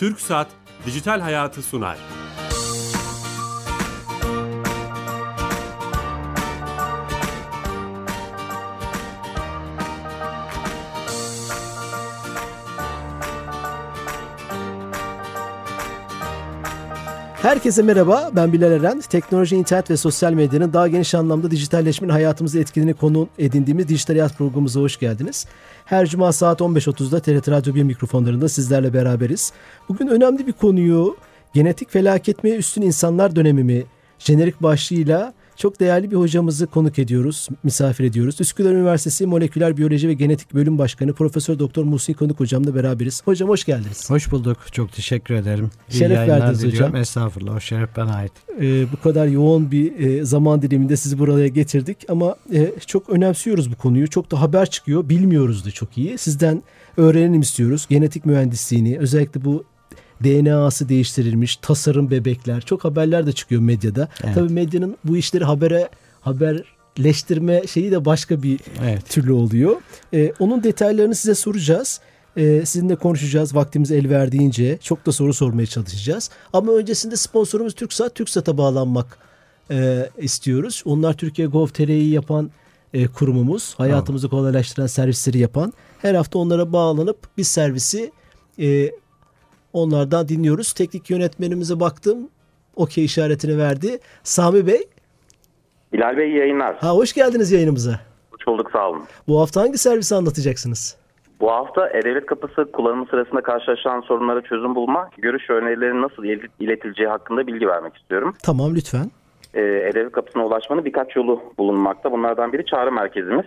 Türk Saat Dijital Hayatı sunar. Herkese merhaba, ben Bilal Eren. Teknoloji, internet ve sosyal medyanın daha geniş anlamda dijitalleşmenin hayatımızı etkilediğini konu edindiğimiz Dijital Hayat programımıza hoş geldiniz. Her cuma saat 15.30'da TRT Radyo 1 mikrofonlarında sizlerle beraberiz. Bugün önemli bir konuyu genetik felaket mi, üstün insanlar dönemi mi jenerik başlığıyla çok değerli bir hocamızı konuk ediyoruz, misafir ediyoruz. Üsküdar Üniversitesi Moleküler Biyoloji ve Genetik Bölüm Başkanı Profesör Doktor Muhsin Konuk hocamla beraberiz. Hocam hoş geldiniz. Hoş bulduk. Çok teşekkür ederim. İyi Şeref verdiniz diliyorum. hocam. Estağfurullah. O şeref bana ait. Ee, bu kadar yoğun bir e, zaman diliminde sizi buraya getirdik ama e, çok önemsiyoruz bu konuyu. Çok da haber çıkıyor. Bilmiyoruz da çok iyi. Sizden öğrenelim istiyoruz. Genetik mühendisliğini özellikle bu DNA'sı değiştirilmiş, tasarım bebekler. Çok haberler de çıkıyor medyada. Evet. Tabii medyanın bu işleri habere haberleştirme şeyi de başka bir evet. türlü oluyor. Ee, onun detaylarını size soracağız. Ee, sizinle konuşacağız vaktimiz el verdiğince. Çok da soru sormaya çalışacağız. Ama öncesinde sponsorumuz TürkSat. TürkSat'a bağlanmak e, istiyoruz. Onlar Türkiye Gov.tr'yi yapan e, kurumumuz. Hayatımızı kolaylaştıran servisleri yapan. Her hafta onlara bağlanıp biz servisi e, Onlardan dinliyoruz. Teknik yönetmenimize baktım. Okey işaretini verdi. Sami Bey. Bilal Bey yayınlar. Ha, hoş geldiniz yayınımıza. Hoş bulduk sağ olun. Bu hafta hangi servisi anlatacaksınız? Bu hafta E-Devlet Kapısı kullanımı sırasında karşılaşılan sorunlara çözüm bulma, görüş ve önerilerin nasıl iletileceği hakkında bilgi vermek istiyorum. Tamam lütfen. E-Devlet Kapısı'na ulaşmanın birkaç yolu bulunmakta. Bunlardan biri çağrı merkezimiz.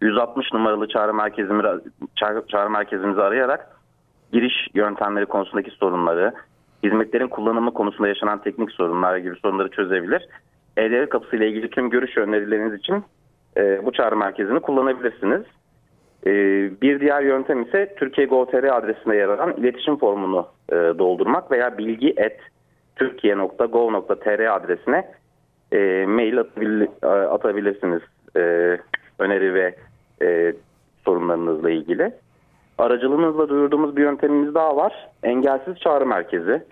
160 numaralı çağrı merkezimizi, çağrı merkezimizi arayarak giriş yöntemleri konusundaki sorunları, hizmetlerin kullanımı konusunda yaşanan teknik sorunlar gibi sorunları çözebilir. E-Devlet Kapısı ile ilgili tüm görüş önerileriniz için e, bu çağrı merkezini kullanabilirsiniz. E, bir diğer yöntem ise Türkiye Gov.tr adresinde yer alan iletişim formunu e, doldurmak veya bilgi et türkiye.gov.tr adresine e, mail atabil, atabilirsiniz e, öneri ve e, sorunlarınızla ilgili. Aracılığınızla duyurduğumuz bir yöntemimiz daha var. Engelsiz çağrı merkezi.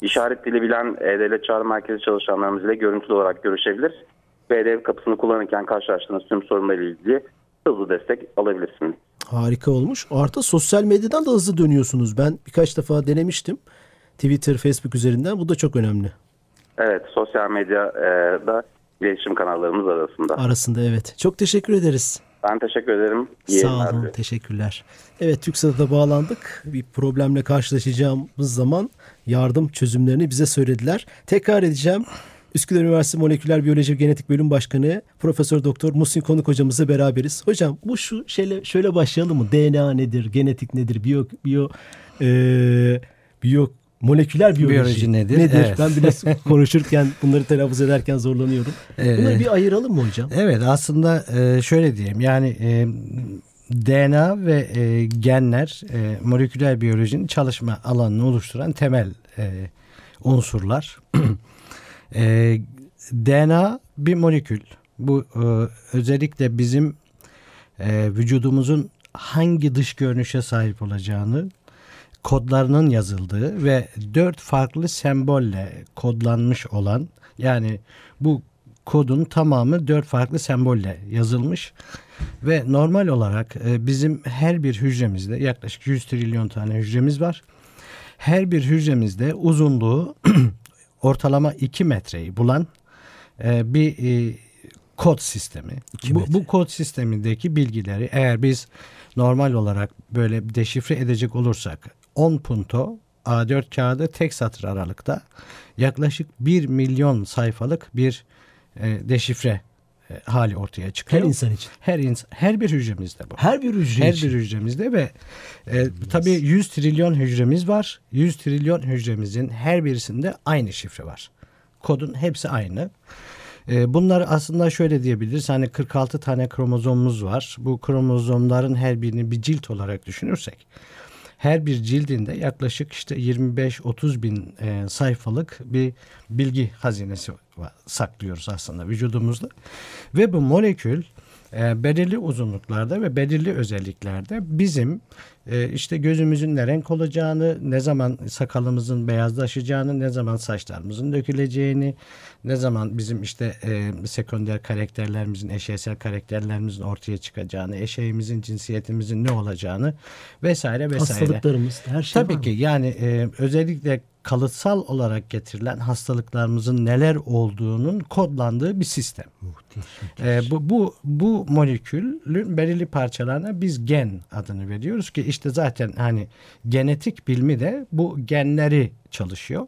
İşaret dili bilen E-Devlet Çağrı Merkezi çalışanlarımız ile görüntülü olarak görüşebilir. Ve E-Devlet kapısını kullanırken karşılaştığınız tüm sorunlarla ilgili hızlı destek alabilirsiniz. Harika olmuş. Artı sosyal medyadan da hızlı dönüyorsunuz. Ben birkaç defa denemiştim. Twitter, Facebook üzerinden. Bu da çok önemli. Evet, sosyal medyada iletişim kanallarımız arasında. Arasında evet. Çok teşekkür ederiz. Ben teşekkür ederim. İyi Sağ olun, abi. teşekkürler. Evet TürkSat'a bağlandık. Bir problemle karşılaşacağımız zaman yardım çözümlerini bize söylediler. Tekrar edeceğim. Üsküdar Üniversitesi Moleküler Biyoloji ve Genetik Bölüm Başkanı Profesör Doktor Muhsin Konuk hocamızla beraberiz. Hocam bu şu şöyle şöyle başlayalım mı? DNA nedir? Genetik nedir? Biyo biyo e, biyo moleküler biyoloji, biyoloji nedir? nedir? Evet. Ben bile konuşurken bunları telaffuz ederken zorlanıyorum. Bunları bir ayıralım mı hocam? Evet aslında e, şöyle diyeyim yani e, DNA ve e, genler moleküler biyolojinin çalışma alanını oluşturan temel unsurlar. DNA bir molekül. Bu özellikle bizim vücudumuzun hangi dış görünüşe sahip olacağını kodlarının yazıldığı ve dört farklı sembolle kodlanmış olan yani bu kodun tamamı dört farklı sembolle yazılmış ve normal olarak e, bizim her bir hücremizde yaklaşık 100 trilyon tane hücremiz var. Her bir hücremizde uzunluğu ortalama 2 metreyi bulan e, bir e, kod sistemi. Bu, bu kod sistemindeki bilgileri eğer biz normal olarak böyle deşifre edecek olursak 10 punto A4 kağıdı tek satır aralıkta yaklaşık 1 milyon sayfalık bir e, deşifre e, hali ortaya çıkıyor. Her insan için. Her ins her bir hücremizde bu. Her bir hücre Her için. bir hücremizde ve e, tabii 100 trilyon hücremiz var. 100 trilyon hücremizin her birisinde aynı şifre var. Kodun hepsi aynı. E, bunlar aslında şöyle diyebiliriz. Hani 46 tane kromozomumuz var. Bu kromozomların her birini bir cilt olarak düşünürsek her bir cildinde yaklaşık işte 25-30 bin e, sayfalık bir bilgi hazinesi saklıyoruz aslında vücudumuzda. Ve bu molekül e, belirli uzunluklarda ve belirli özelliklerde bizim e, işte gözümüzün ne renk olacağını, ne zaman sakalımızın beyazlaşacağını, ne zaman saçlarımızın döküleceğini, ne zaman bizim işte e, sekonder karakterlerimizin, eşeysel karakterlerimizin ortaya çıkacağını, eşeğimizin, cinsiyetimizin ne olacağını vesaire vesaire. Hastalıklarımız her şey Tabii var ki yani e, özellikle kalıtsal olarak getirilen hastalıklarımızın neler olduğunun kodlandığı bir sistem. E, bu, bu, bu molekülün belirli parçalarına biz gen adını veriyoruz ki işte zaten hani genetik bilimi de bu genleri çalışıyor.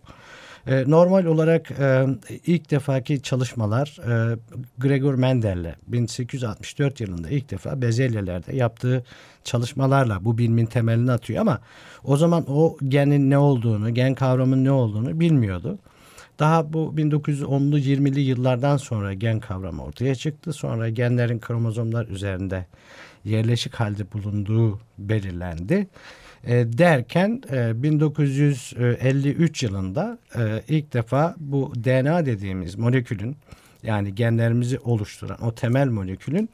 E, normal olarak e, ilk defaki çalışmalar e, Gregor Mendel'le 1864 yılında ilk defa bezelyelerde yaptığı çalışmalarla bu bilimin temelini atıyor ama o zaman o genin ne olduğunu, gen kavramının ne olduğunu bilmiyordu. Daha bu 1910'lu 20'li yıllardan sonra gen kavramı ortaya çıktı. Sonra genlerin kromozomlar üzerinde yerleşik halde bulunduğu belirlendi. E, derken e, 1953 yılında e, ilk defa bu DNA dediğimiz molekülün yani genlerimizi oluşturan o temel molekülün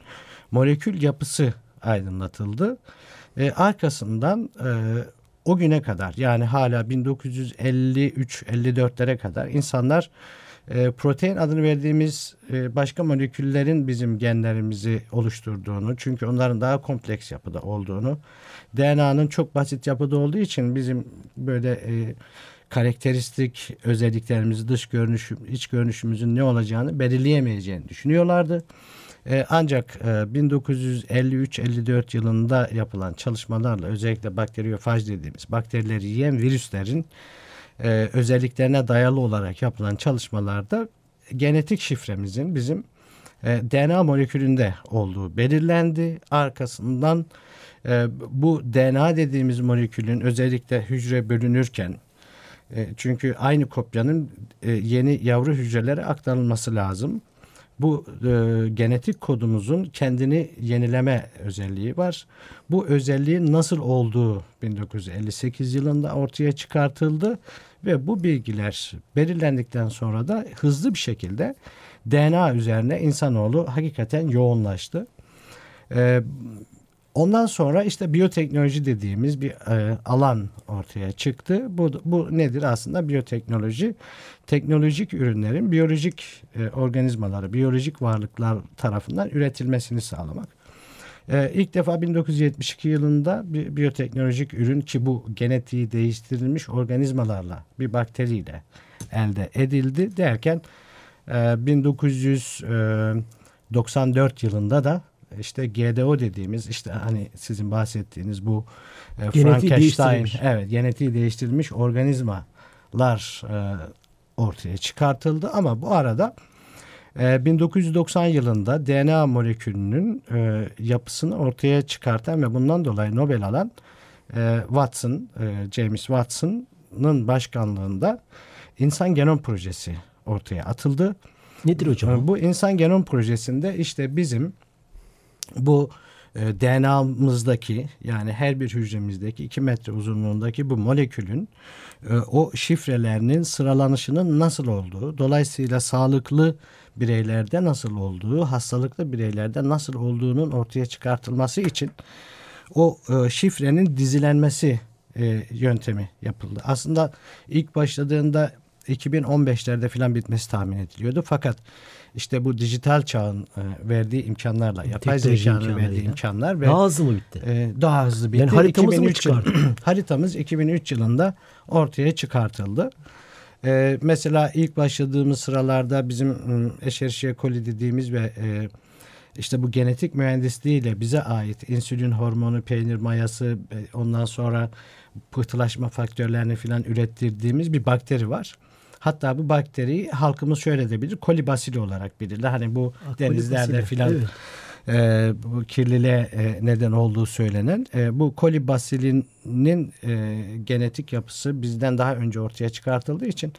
molekül yapısı aydınlatıldı. E, arkasından e, o güne kadar yani hala 1953-54'lere kadar insanlar e, protein adını verdiğimiz e, başka moleküllerin bizim genlerimizi oluşturduğunu çünkü onların daha kompleks yapıda olduğunu DNA'nın çok basit yapıda olduğu için bizim böyle e, karakteristik özelliklerimizi dış görünüşüm, iç görünüşümüzün ne olacağını belirleyemeyeceğini düşünüyorlardı. Ancak e, 1953-54 yılında yapılan çalışmalarla özellikle bakteriyofaj dediğimiz bakterileri yiyen virüslerin e, özelliklerine dayalı olarak yapılan çalışmalarda genetik şifremizin bizim e, DNA molekülünde olduğu belirlendi. Arkasından e, bu DNA dediğimiz molekülün özellikle hücre bölünürken e, çünkü aynı kopyanın e, yeni yavru hücrelere aktarılması lazım. Bu e, genetik kodumuzun kendini yenileme özelliği var. Bu özelliğin nasıl olduğu 1958 yılında ortaya çıkartıldı ve bu bilgiler belirlendikten sonra da hızlı bir şekilde DNA üzerine insanoğlu hakikaten yoğunlaştı. E, Ondan sonra işte biyoteknoloji dediğimiz bir e, alan ortaya çıktı. Bu, bu nedir aslında biyoteknoloji? Teknolojik ürünlerin biyolojik e, organizmaları, biyolojik varlıklar tarafından üretilmesini sağlamak. E, ilk defa 1972 yılında bir biyoteknolojik ürün ki bu genetiği değiştirilmiş organizmalarla bir bakteriyle elde edildi derken e, 1994 yılında da işte GDO dediğimiz işte hani sizin bahsettiğiniz bu e, Frankenstein evet genetiği değiştirilmiş organizmalar e, ortaya çıkartıldı ama bu arada e, 1990 yılında DNA molekülünün e, yapısını ortaya çıkartan ve bundan dolayı Nobel alan e, Watson, e, James Watson'ın başkanlığında insan genom projesi ortaya atıldı. Nedir hocam? Bu insan genom projesinde işte bizim bu e, DNA'mızdaki yani her bir hücremizdeki 2 metre uzunluğundaki bu molekülün e, o şifrelerinin sıralanışının nasıl olduğu, dolayısıyla sağlıklı bireylerde nasıl olduğu, hastalıklı bireylerde nasıl olduğunun ortaya çıkartılması için o e, şifrenin dizilenmesi e, yöntemi yapıldı. Aslında ilk başladığında 2015'lerde falan bitmesi tahmin ediliyordu. Fakat işte bu dijital çağın e, verdiği imkanlarla, yapay zekanın verdiği imkanlar ve Daha hızlı mı bitti? e, daha hızlı bitti. Yani haritamızı mı 2003 yıl- çıkardı? haritamız 2003 yılında ortaya çıkartıldı. E, mesela ilk başladığımız sıralarda bizim m, Escherichia coli dediğimiz ve e, işte bu genetik mühendisliğiyle bize ait insülin hormonu, peynir mayası, ondan sonra pıhtılaşma faktörlerini filan ürettirdiğimiz bir bakteri var. Hatta bu bakteriyi halkımız şöyle de bilir, kolibasili olarak bilirler. Hani bu Ah, denizlerde filan evet. e, bu kirliliğe e, neden olduğu söylenen e, bu kolibasilinin e, genetik yapısı bizden daha önce ortaya çıkartıldığı için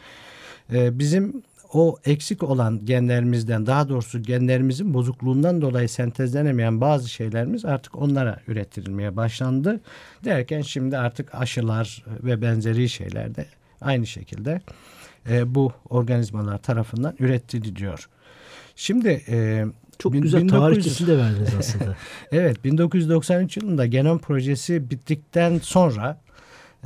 e, bizim o eksik olan genlerimizden daha doğrusu genlerimizin bozukluğundan dolayı sentezlenemeyen bazı şeylerimiz artık onlara ürettirilmeye başlandı. Derken şimdi artık aşılar ve benzeri şeyler de aynı şekilde e, bu organizmalar tarafından üretililiyor. Şimdi e, Çok Bin- güzel 1900 tarihçesini de verdiniz aslında. Evet 1993 yılında genom projesi bittikten sonra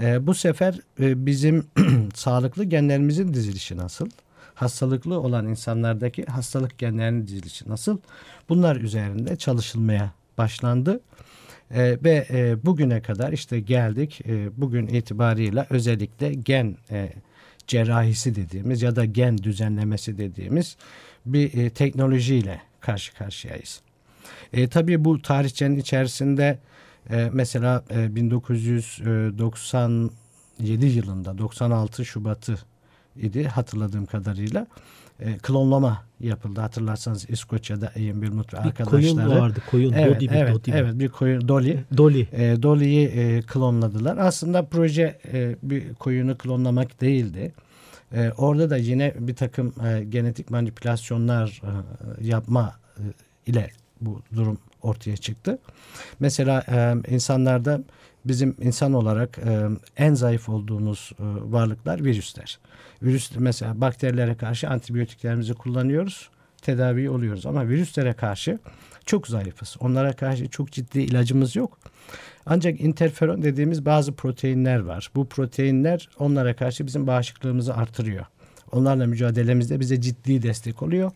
e, bu sefer e, bizim sağlıklı genlerimizin dizilişi nasıl? Hastalıklı olan insanlardaki hastalık genlerinin dizilişi nasıl? Bunlar üzerinde çalışılmaya başlandı. E, ve e, bugüne kadar işte geldik. E, bugün itibarıyla özellikle gen e, cerrahisi dediğimiz ya da gen düzenlemesi dediğimiz bir e, teknolojiyle karşı karşıyayız. E, tabii bu tarihçenin içerisinde e, mesela e, 1997 yılında 96 Şubat'ı idi hatırladığım kadarıyla e, klonlama yapıldı. Hatırlarsanız İskoçya'da Ian Bilmut ve bir arkadaşları. koyun vardı. Koyun. Evet, Dodi evet, Dodi evet bir koyun Dolly. Dolly. E, Dolly'yi e, klonladılar. Aslında proje e, bir koyunu klonlamak değildi. E, orada da yine bir takım e, genetik manipülasyonlar e, yapma e, ile bu durum ortaya çıktı. Mesela e, insanlarda bizim insan olarak e, en zayıf olduğumuz e, varlıklar virüsler. Virüs mesela bakterilere karşı antibiyotiklerimizi kullanıyoruz. Tedavi oluyoruz ama virüslere karşı çok zayıfız. Onlara karşı çok ciddi ilacımız yok. Ancak interferon dediğimiz bazı proteinler var. Bu proteinler onlara karşı bizim bağışıklığımızı artırıyor. Onlarla mücadelemizde bize ciddi destek oluyor.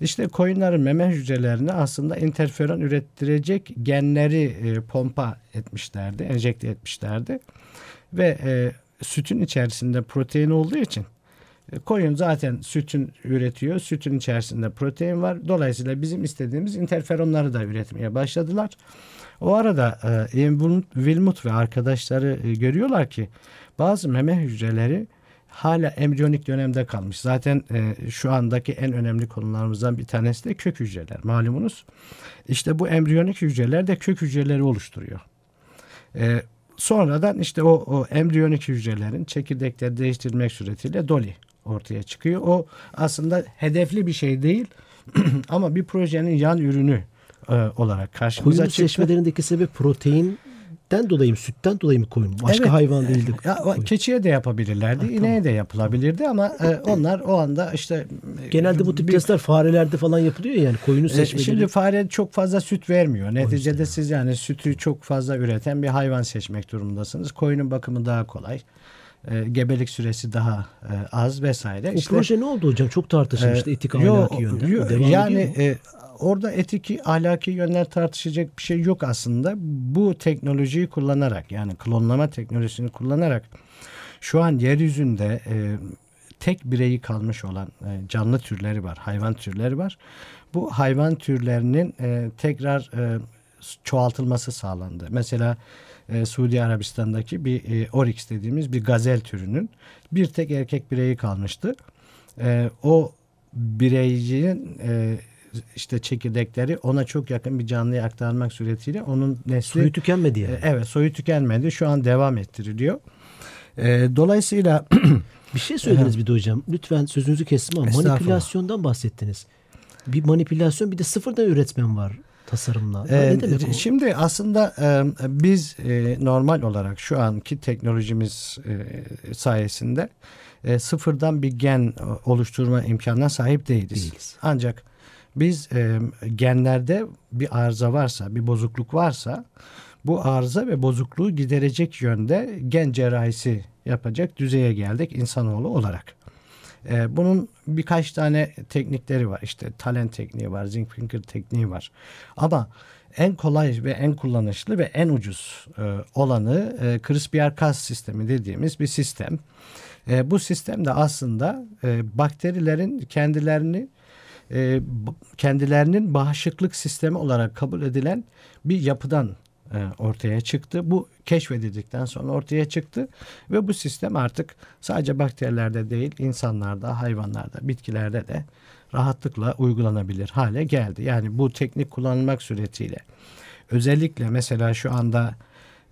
İşte koyunların meme hücrelerine aslında interferon ürettirecek genleri e, pompa etmişlerdi, enjekte etmişlerdi. Ve e, sütün içerisinde protein olduğu için e, koyun zaten sütün üretiyor. Sütün içerisinde protein var. Dolayısıyla bizim istediğimiz interferonları da üretmeye başladılar. O arada e, Wilmut ve arkadaşları e, görüyorlar ki bazı meme hücreleri hala embriyonik dönemde kalmış. Zaten e, şu andaki en önemli konularımızdan bir tanesi de kök hücreler malumunuz. İşte bu embriyonik hücreler de kök hücreleri oluşturuyor. E, sonradan işte o, o embriyonik hücrelerin çekirdekleri değiştirilmek suretiyle Dolly ortaya çıkıyor. O aslında hedefli bir şey değil ama bir projenin yan ürünü e, olarak karşımıza Koyun çıktı. seçmelerindeki sebep proteinden dolayı mı? Sütten dolayı mı koyun? Başka Evet. hayvan değildi. Ya, koyun. keçiye de yapabilirlerdi, Ha, ineğe de yapılabilirdi ama e, onlar o anda işte e, Genelde bu tip bir- testler farelerde falan yapılıyor ya yani koyunu e, seçmeleri. Şimdi fare çok fazla süt vermiyor. Neticede siz yani sütü çok fazla üreten bir hayvan seçmek durumundasınız. Koyunun bakımı daha kolay. E, gebelik süresi daha e, az vesaire. o İşte, proje ne oldu hocam? Çok tartışılmıştı e, etik yo- ahlaki yönden. yo- devam yani e, orada etiki ahlaki yönler tartışacak bir şey yok aslında. Bu teknolojiyi kullanarak yani klonlama teknolojisini kullanarak şu an yeryüzünde e, tek bireyi kalmış olan e, canlı türleri var, hayvan türleri var. Bu hayvan türlerinin e, tekrar e, çoğaltılması sağlandı. Mesela e, Suudi Arabistan'daki bir e, oryx dediğimiz bir gazel türünün bir tek erkek bireyi kalmıştı. E, o bireycinin e, işte çekirdekleri ona çok yakın bir canlıya aktarmak suretiyle onun nesli Suyu tükenmedi yani. e, evet soyu tükenmedi. Şu an devam ettiriliyor. E, dolayısıyla Bir şey söylediniz bir de hocam. Lütfen sözünüzü kestim ama manipülasyondan bahsettiniz. Bir manipülasyon bir de sıfırdan üretmen var tasarımla. Ee, ne demek o? Şimdi aslında e, biz e, normal olarak şu anki teknolojimiz e, sayesinde e, sıfırdan bir gen oluşturma imkanına sahip değiliz. Değiliz. Ancak biz e, genlerde bir arıza varsa, bir bozukluk varsa bu arıza ve bozukluğu giderecek yönde gen cerrahisi yapacak düzeye geldik insanoğlu olarak. Ee, bunun birkaç tane teknikleri var. İşte talent tekniği var, zinc finger tekniği var. Ama en kolay ve en kullanışlı ve en ucuz e, olanı e, CRISPR-Cas sistemi dediğimiz bir sistem. E, bu sistem de aslında e, bakterilerin kendilerini e, kendilerinin bağışıklık sistemi olarak kabul edilen bir yapıdan e, ortaya çıktı. Bu keşfedildikten sonra ortaya çıktı ve bu sistem artık sadece bakterilerde değil insanlarda, hayvanlarda, bitkilerde de rahatlıkla uygulanabilir hale geldi. Yani bu teknik kullanılmak suretiyle özellikle mesela şu anda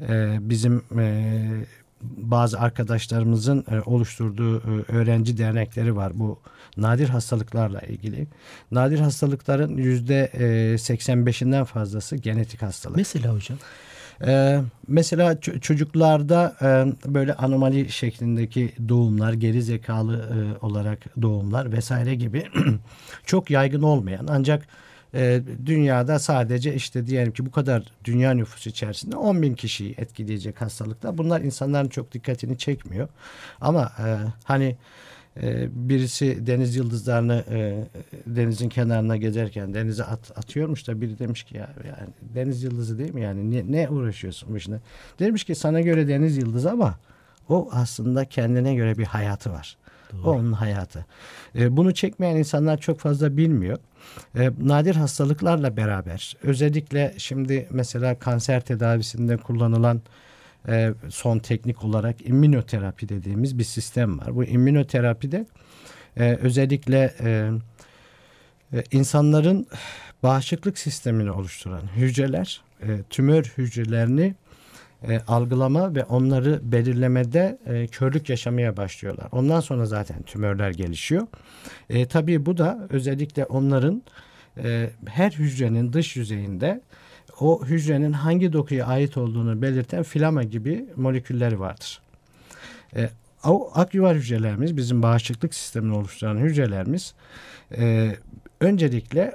e, bizim e, bazı arkadaşlarımızın e, oluşturduğu e, öğrenci dernekleri var bu nadir hastalıklarla ilgili. Nadir hastalıkların yüzde e, 85'inden fazlası genetik hastalık. Mesela hocam. Ee, mesela çocuklarda e, böyle anomali şeklindeki doğumlar, geri zekalı e, olarak doğumlar vesaire gibi çok yaygın olmayan ancak e, dünyada sadece işte diyelim ki bu kadar dünya nüfusu içerisinde 10 bin kişiyi etkileyecek hastalıklar. Bunlar insanların çok dikkatini çekmiyor. Ama e, hani e, birisi deniz yıldızlarını e, denizin kenarına gezerken denize at, atıyormuş da biri demiş ki ya yani deniz yıldızı değil mi yani ne, ne uğraşıyorsun bu işine? Demiş ki sana göre deniz yıldızı ama o aslında kendine göre bir hayatı var. O onun hayatı. E, bunu çekmeyen insanlar çok fazla bilmiyor. E, nadir hastalıklarla beraber özellikle şimdi mesela kanser tedavisinde kullanılan e, son teknik olarak immünoterapi dediğimiz bir sistem var. Bu immünoterapide e, özellikle e, e, insanların bağışıklık sistemini oluşturan hücreler e, tümör hücrelerini e, algılama ve onları belirlemede e, körlük yaşamaya başlıyorlar. Ondan sonra zaten tümörler gelişiyor. E, tabii bu da özellikle onların e, her hücrenin dış yüzeyinde o hücrenin hangi dokuya ait olduğunu belirten filama gibi molekülleri vardır. E, o akyuvar hücrelerimiz, bizim bağışıklık sistemini oluşturan hücrelerimiz e, öncelikle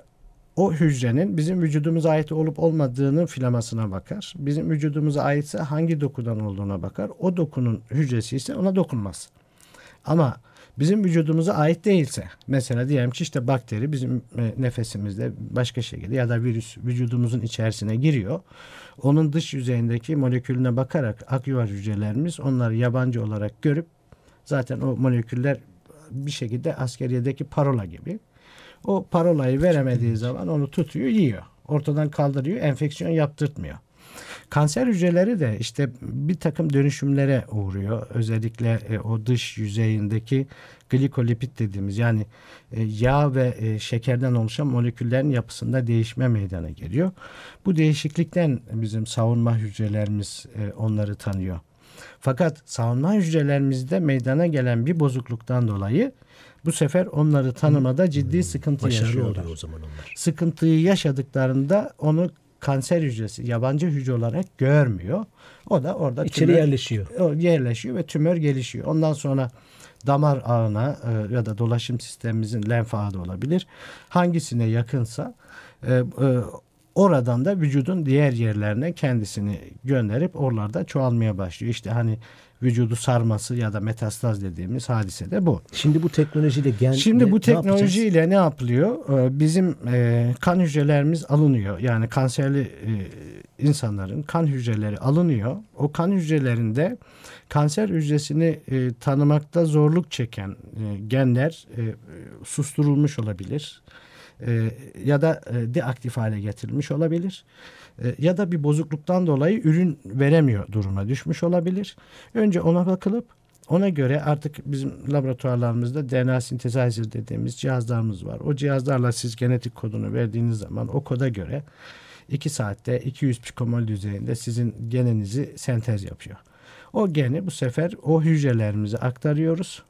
o hücrenin bizim vücudumuza ait olup olmadığının filamasına bakar. Bizim vücudumuza aitse hangi dokudan olduğuna bakar. O dokunun hücresi ise ona dokunmaz. Ama bizim vücudumuza ait değilse mesela diyelim ki işte bakteri bizim e, nefesimizde başka şekilde ya da virüs vücudumuzun içerisine giriyor. Onun dış yüzeyindeki molekülüne bakarak akyuvar hücrelerimiz onları yabancı olarak görüp zaten o moleküller bir şekilde askeriyedeki parola gibi o parolayı veremediği zaman onu tutuyor, yiyor. Ortadan kaldırıyor, enfeksiyon yaptırtmıyor. Kanser hücreleri de işte bir takım dönüşümlere uğruyor. Özellikle e, o dış yüzeyindeki glikolipid dediğimiz yani e, yağ ve e, şekerden oluşan moleküllerin yapısında değişme meydana geliyor. Bu değişiklikten bizim savunma hücrelerimiz e, onları tanıyor. Fakat savunma hücrelerimizde meydana gelen bir bozukluktan dolayı bu sefer onları tanımada ciddi sıkıntı Başarılı yaşıyorlar. oluyor o zaman onlar. Sıkıntıyı yaşadıklarında onu kanser hücresi, yabancı hücre olarak görmüyor. O da orada İçeri tümör- yerleşiyor. o yerleşiyor ve tümör gelişiyor. Ondan sonra damar ağına e, ya da dolaşım sistemimizin lenf ağı da olabilir. Hangisine yakınsa e, e, oradan da vücudun diğer yerlerine kendisini gönderip oralarda çoğalmaya başlıyor. İşte hani vücudu sarması ya da metastaz dediğimiz hadise de bu. Şimdi bu teknolojiyle gen Şimdi ne- bu ne teknolojiyle ne yapılıyor? Ee, Bizim e, kan hücrelerimiz alınıyor. Yani kanserli e, insanların kan hücreleri alınıyor. O kan hücrelerinde kanser hücresini e, tanımakta zorluk çeken genler susturulmuş olabilir. E, ya da e, deaktif hale getirilmiş olabilir. E, ya da bir bozukluktan dolayı ürün veremiyor duruma düşmüş olabilir. Önce ona bakılıp ona göre artık bizim laboratuvarlarımızda DNA synthesizer dediğimiz cihazlarımız var. O cihazlarla siz genetik kodunu verdiğiniz zaman o koda göre 2 saatte 200 pikomol düzeyinde sizin geninizi sentez yapıyor. O geni bu sefer o hücrelerimize aktarıyoruz.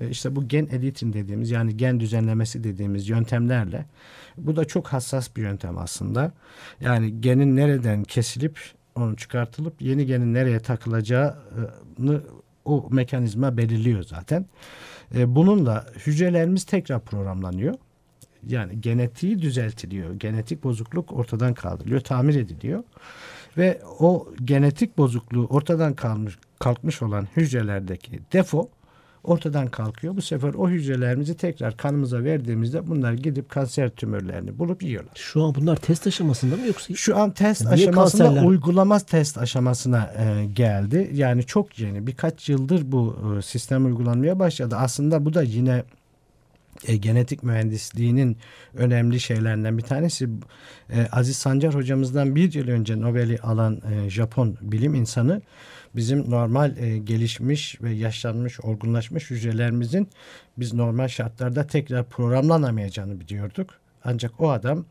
E, İşte bu gen editing dediğimiz yani gen düzenlemesi dediğimiz yöntemlerle bu da çok hassas bir yöntem aslında. Yani genin nereden kesilip onu çıkartılıp yeni genin nereye takılacağını o mekanizma belirliyor zaten. E, bununla hücrelerimiz tekrar programlanıyor. Yani genetiği düzeltiliyor. Genetik bozukluk ortadan kaldırılıyor, tamir ediliyor. Ve o genetik bozukluğu ortadan kalmış, kalkmış olan hücrelerdeki defo ortadan kalkıyor. Bu sefer o hücrelerimizi tekrar kanımıza verdiğimizde bunlar gidip kanser tümörlerini bulup yiyorlar. Şu an bunlar test aşamasında mı yoksa? Şu an test Niye aşamasında kanserler- uygulama test aşamasına e, geldi. Yani çok yeni birkaç yıldır bu e, sistem uygulanmaya başladı. Aslında bu da yine e, genetik mühendisliğinin önemli şeylerinden bir tanesi. E, Aziz Sancar hocamızdan bir yıl önce Nobel'i alan e, Japon bilim insanı bizim normal e, gelişmiş ve yaşlanmış, olgunlaşmış hücrelerimizin biz normal şartlarda tekrar programlanamayacağını biliyorduk. Ancak o adam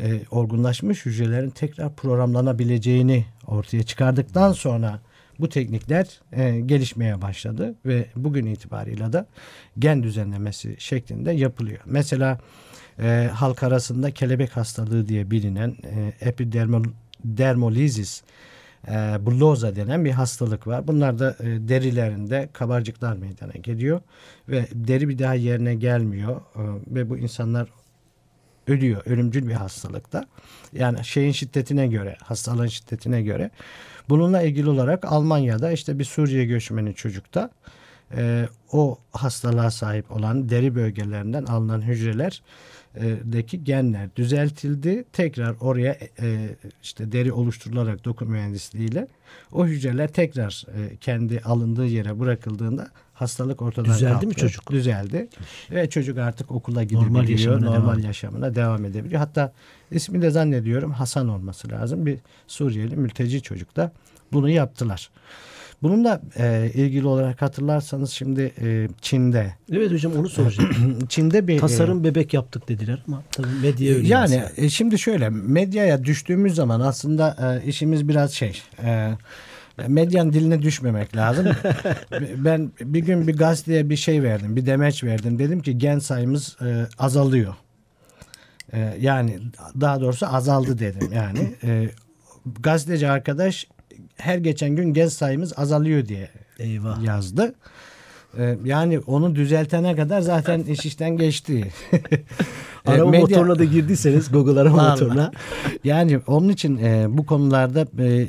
e, olgunlaşmış hücrelerin tekrar programlanabileceğini ortaya çıkardıktan sonra bu teknikler e, gelişmeye başladı ve bugün itibarıyla da gen düzenlemesi şeklinde yapılıyor. Mesela e, halk arasında kelebek hastalığı diye bilinen e, epidermolizis e, bulloza denen bir hastalık var. Bunlar da e, derilerinde kabarcıklar meydana geliyor ve deri bir daha yerine gelmiyor e, ve bu insanlar ölüyor. Ölümcül bir hastalıkta. Yani şeyin şiddetine göre, hastalığın şiddetine göre. Bununla ilgili olarak Almanya'da işte bir Suriye göçmeni çocukta e, o hastalığa sahip olan deri bölgelerinden alınan hücreler e, deki genler düzeltildi. Tekrar oraya e, işte deri oluşturularak doku mühendisliğiyle o hücreler tekrar e, kendi alındığı yere bırakıldığında hastalık ortadan Düzeldi mi kalktı. çocuk? Düzeldi. Ve çocuk artık okula gidebiliyor. Normal yaşamına normal devam. yaşamına devam edebiliyor. Hatta ismi de zannediyorum Hasan olması lazım. Bir Suriyeli mülteci çocuk da bunu yaptılar. Bununla e, ilgili olarak hatırlarsanız şimdi e, Çin'de Evet hocam onu soracağım. Çin'de bir e, Tasarım bebek yaptık dediler ama tabii medya öyle. yani e, şimdi şöyle medyaya düştüğümüz zaman aslında e, işimiz biraz şey e, medyanın diline düşmemek lazım. ben bir gün bir gazeteye bir şey verdim, bir demeç verdim. Dedim ki gen sayımız e, azalıyor. E, yani daha doğrusu azaldı dedim. Yani e, gazeteci arkadaş her geçen gün gen sayımız azalıyor diye Eyvah. yazdı. E, yani onu düzeltene kadar zaten iş işten geçti. Arama medya- motoruna da girdiyseniz Google arama motoruna. Yani onun için e, bu konularda e,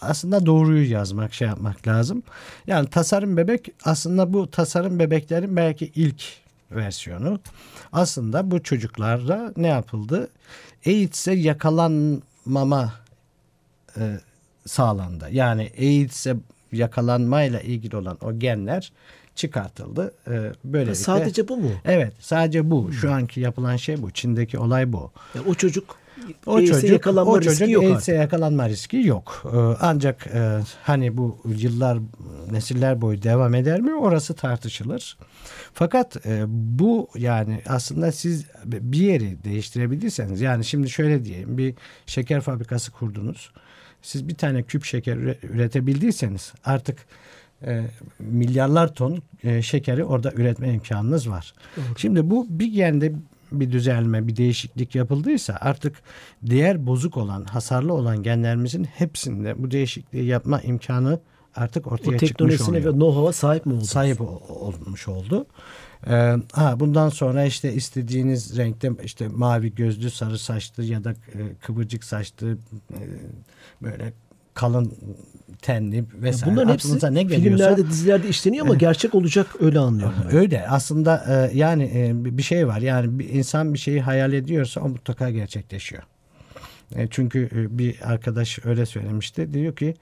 aslında doğruyu yazmak, şey yapmak lazım. Yani tasarım bebek aslında bu tasarım bebeklerin belki ilk versiyonu. Aslında bu çocuklarda ne yapıldı? AIDS'e yakalanmama e, sağlandı. Yani AIDS'e yakalanmayla ilgili olan o genler çıkartıldı. E, böylelikle Sadece bu mu? Evet sadece bu. Şu anki yapılan şey bu. Çin'deki olay bu. Ya o çocuk O AIDS'e çocuk, yakalanma o riski çocuk yok AIDS'e yakalanma riski yok. Ee, ancak e, hani bu yıllar nesiller boyu devam eder mi orası tartışılır. Fakat e, bu yani aslında siz bir yeri değiştirebilirseniz yani şimdi şöyle diyeyim bir şeker fabrikası kurdunuz. Siz bir tane küp şeker üre- üretebildiyseniz artık e, milyarlar ton e, şekeri orada üretme imkanınız var. Şimdi bu bir gende bir düzelme, bir değişiklik yapıldıysa artık diğer bozuk olan, hasarlı olan genlerimizin hepsinde bu değişikliği yapma imkanı artık O ortaya çıkmış teknolojisine oluyor ve know-how'a sahip mi oldu? sahip o- olmuş oldu. Ee, ha bundan sonra işte istediğiniz renkte işte mavi gözlü, sarı saçlı ya da e, kıvırcık saçlı e, böyle kalın tenli vesaire. Bunların hepsi ne geliyorsa filmlerde, dizilerde işleniyor ama gerçek olacak öyle anlıyorum. ben. Öyle aslında e, yani e, bir bir şey var yani bir insan bir şeyi hayal ediyorsa o mutlaka gerçekleşiyor. E, çünkü e, bir arkadaş öyle söylemişti diyor ki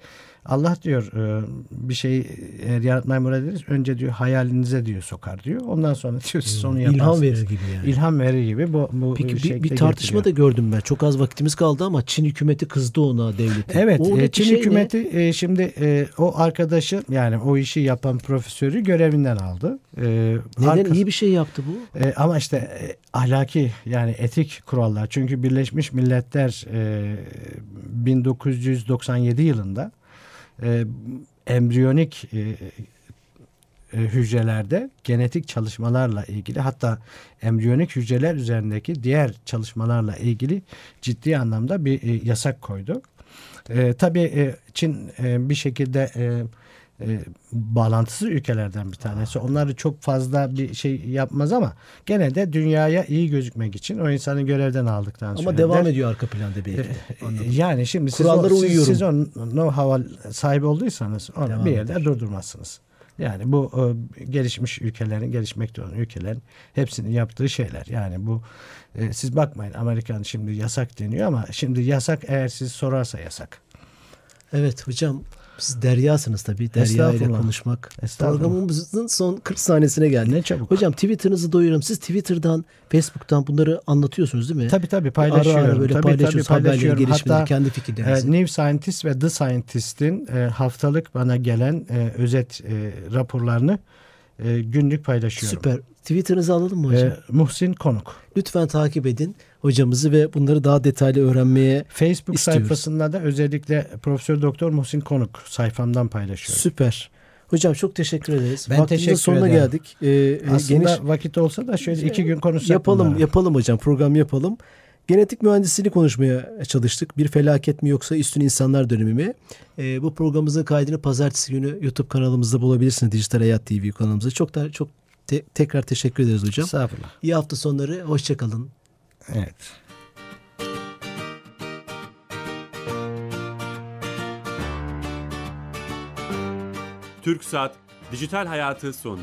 Allah diyor e, bir şeyi eğer yaratmayı murad ederiz önce diyor hayalinize diyor sokar diyor. Ondan sonra diyor siz onu yaparsınız. İlham verir gibi yani. İlham verir gibi bu, bu Peki bir, bir tartışma da getiriyor. gördüm ben. Çok az vaktimiz kaldı ama Çin hükümeti kızdı ona devleti. Evet, Oradaki e, Çin şey ne? hükümeti e, şimdi e, o arkadaşı yani o işi yapan profesörü görevinden aldı. Neden arkası- iyi bir şey yaptı bu? Ama işte ahlaki yani etik kurallar. Çünkü Birleşmiş Milletler e, 1997 yılında e, embriyonik e, e, hücrelerde genetik çalışmalarla ilgili hatta embriyonik hücreler üzerindeki diğer çalışmalarla ilgili ciddi anlamda bir e, yasak koydu. E, tabii e, Çin e, bir şekilde e, e, bağlantısı ülkelerden bir tanesi. Onları çok fazla bir şey yapmaz ama gene de dünyaya iyi gözükmek için o insanı görevden aldıktan sonra Ama devam der- ediyor arka planda belki. de. Anladım. yani şimdi siz Kurallara o, siz, siz o know-how'a sahip olduysanız onu Devam bir yerde eder. durdurmazsınız. Yani bu e, gelişmiş ülkelerin, gelişmekte olan ülkelerin hepsinin yaptığı şeyler. Yani bu e, siz bakmayın Amerikan şimdi yasak deniyor ama şimdi yasak eğer siz sorarsa yasak. Evet hocam siz deryasınız tabii. Derya ile konuşmak. Programımızın son 40 saniyesine geldik. Ne çabuk. Hocam Twitter'ınızı doyuruyorum. Siz Twitter'dan, Facebook'tan bunları anlatıyorsunuz değil mi? Tabii tabii Ara paylaşıyorum. ara böyle tabii, paylaşıyoruz tabii, haberleri, paylaşıyorum. gelişmeleri, Hatta kendi e, fikirlerinizi. New Scientist ve The Scientist'in e, haftalık bana gelen e, özet e, raporlarını e, günlük paylaşıyorum. Süper. Twitter'ınızı alalım mı hocam? E, Muhsin Konuk. Lütfen takip edin hocamızı ve bunları daha detaylı öğrenmeye Facebook İstiyoruz. sayfasında da özellikle Profesör Doktor Muhsin Konuk sayfamdan paylaşıyorum. süper. Hocam çok teşekkür ederiz. Ben Vaktimizin teşekkür sonuna ederim. geldik. Ee, e, Aslında geniş vakit olsa da şöyle iki gün konuşsak yapalım bunları. yapalım hocam program yapalım. Genetik mühendisliğini konuşmaya çalıştık. Bir felaket mi yoksa üstün insanlar dönemi mi? Ee, bu programımızın kaydını pazartesi günü YouTube kanalımızda bulabilirsiniz. Dijital Hayat TV kanalımızda. Çok da çok te- tekrar teşekkür ederiz hocam. Estağfurullah. İyi hafta sonları. Hoşçakalın. Evet. TürkSat Dijital Hayatı sundu.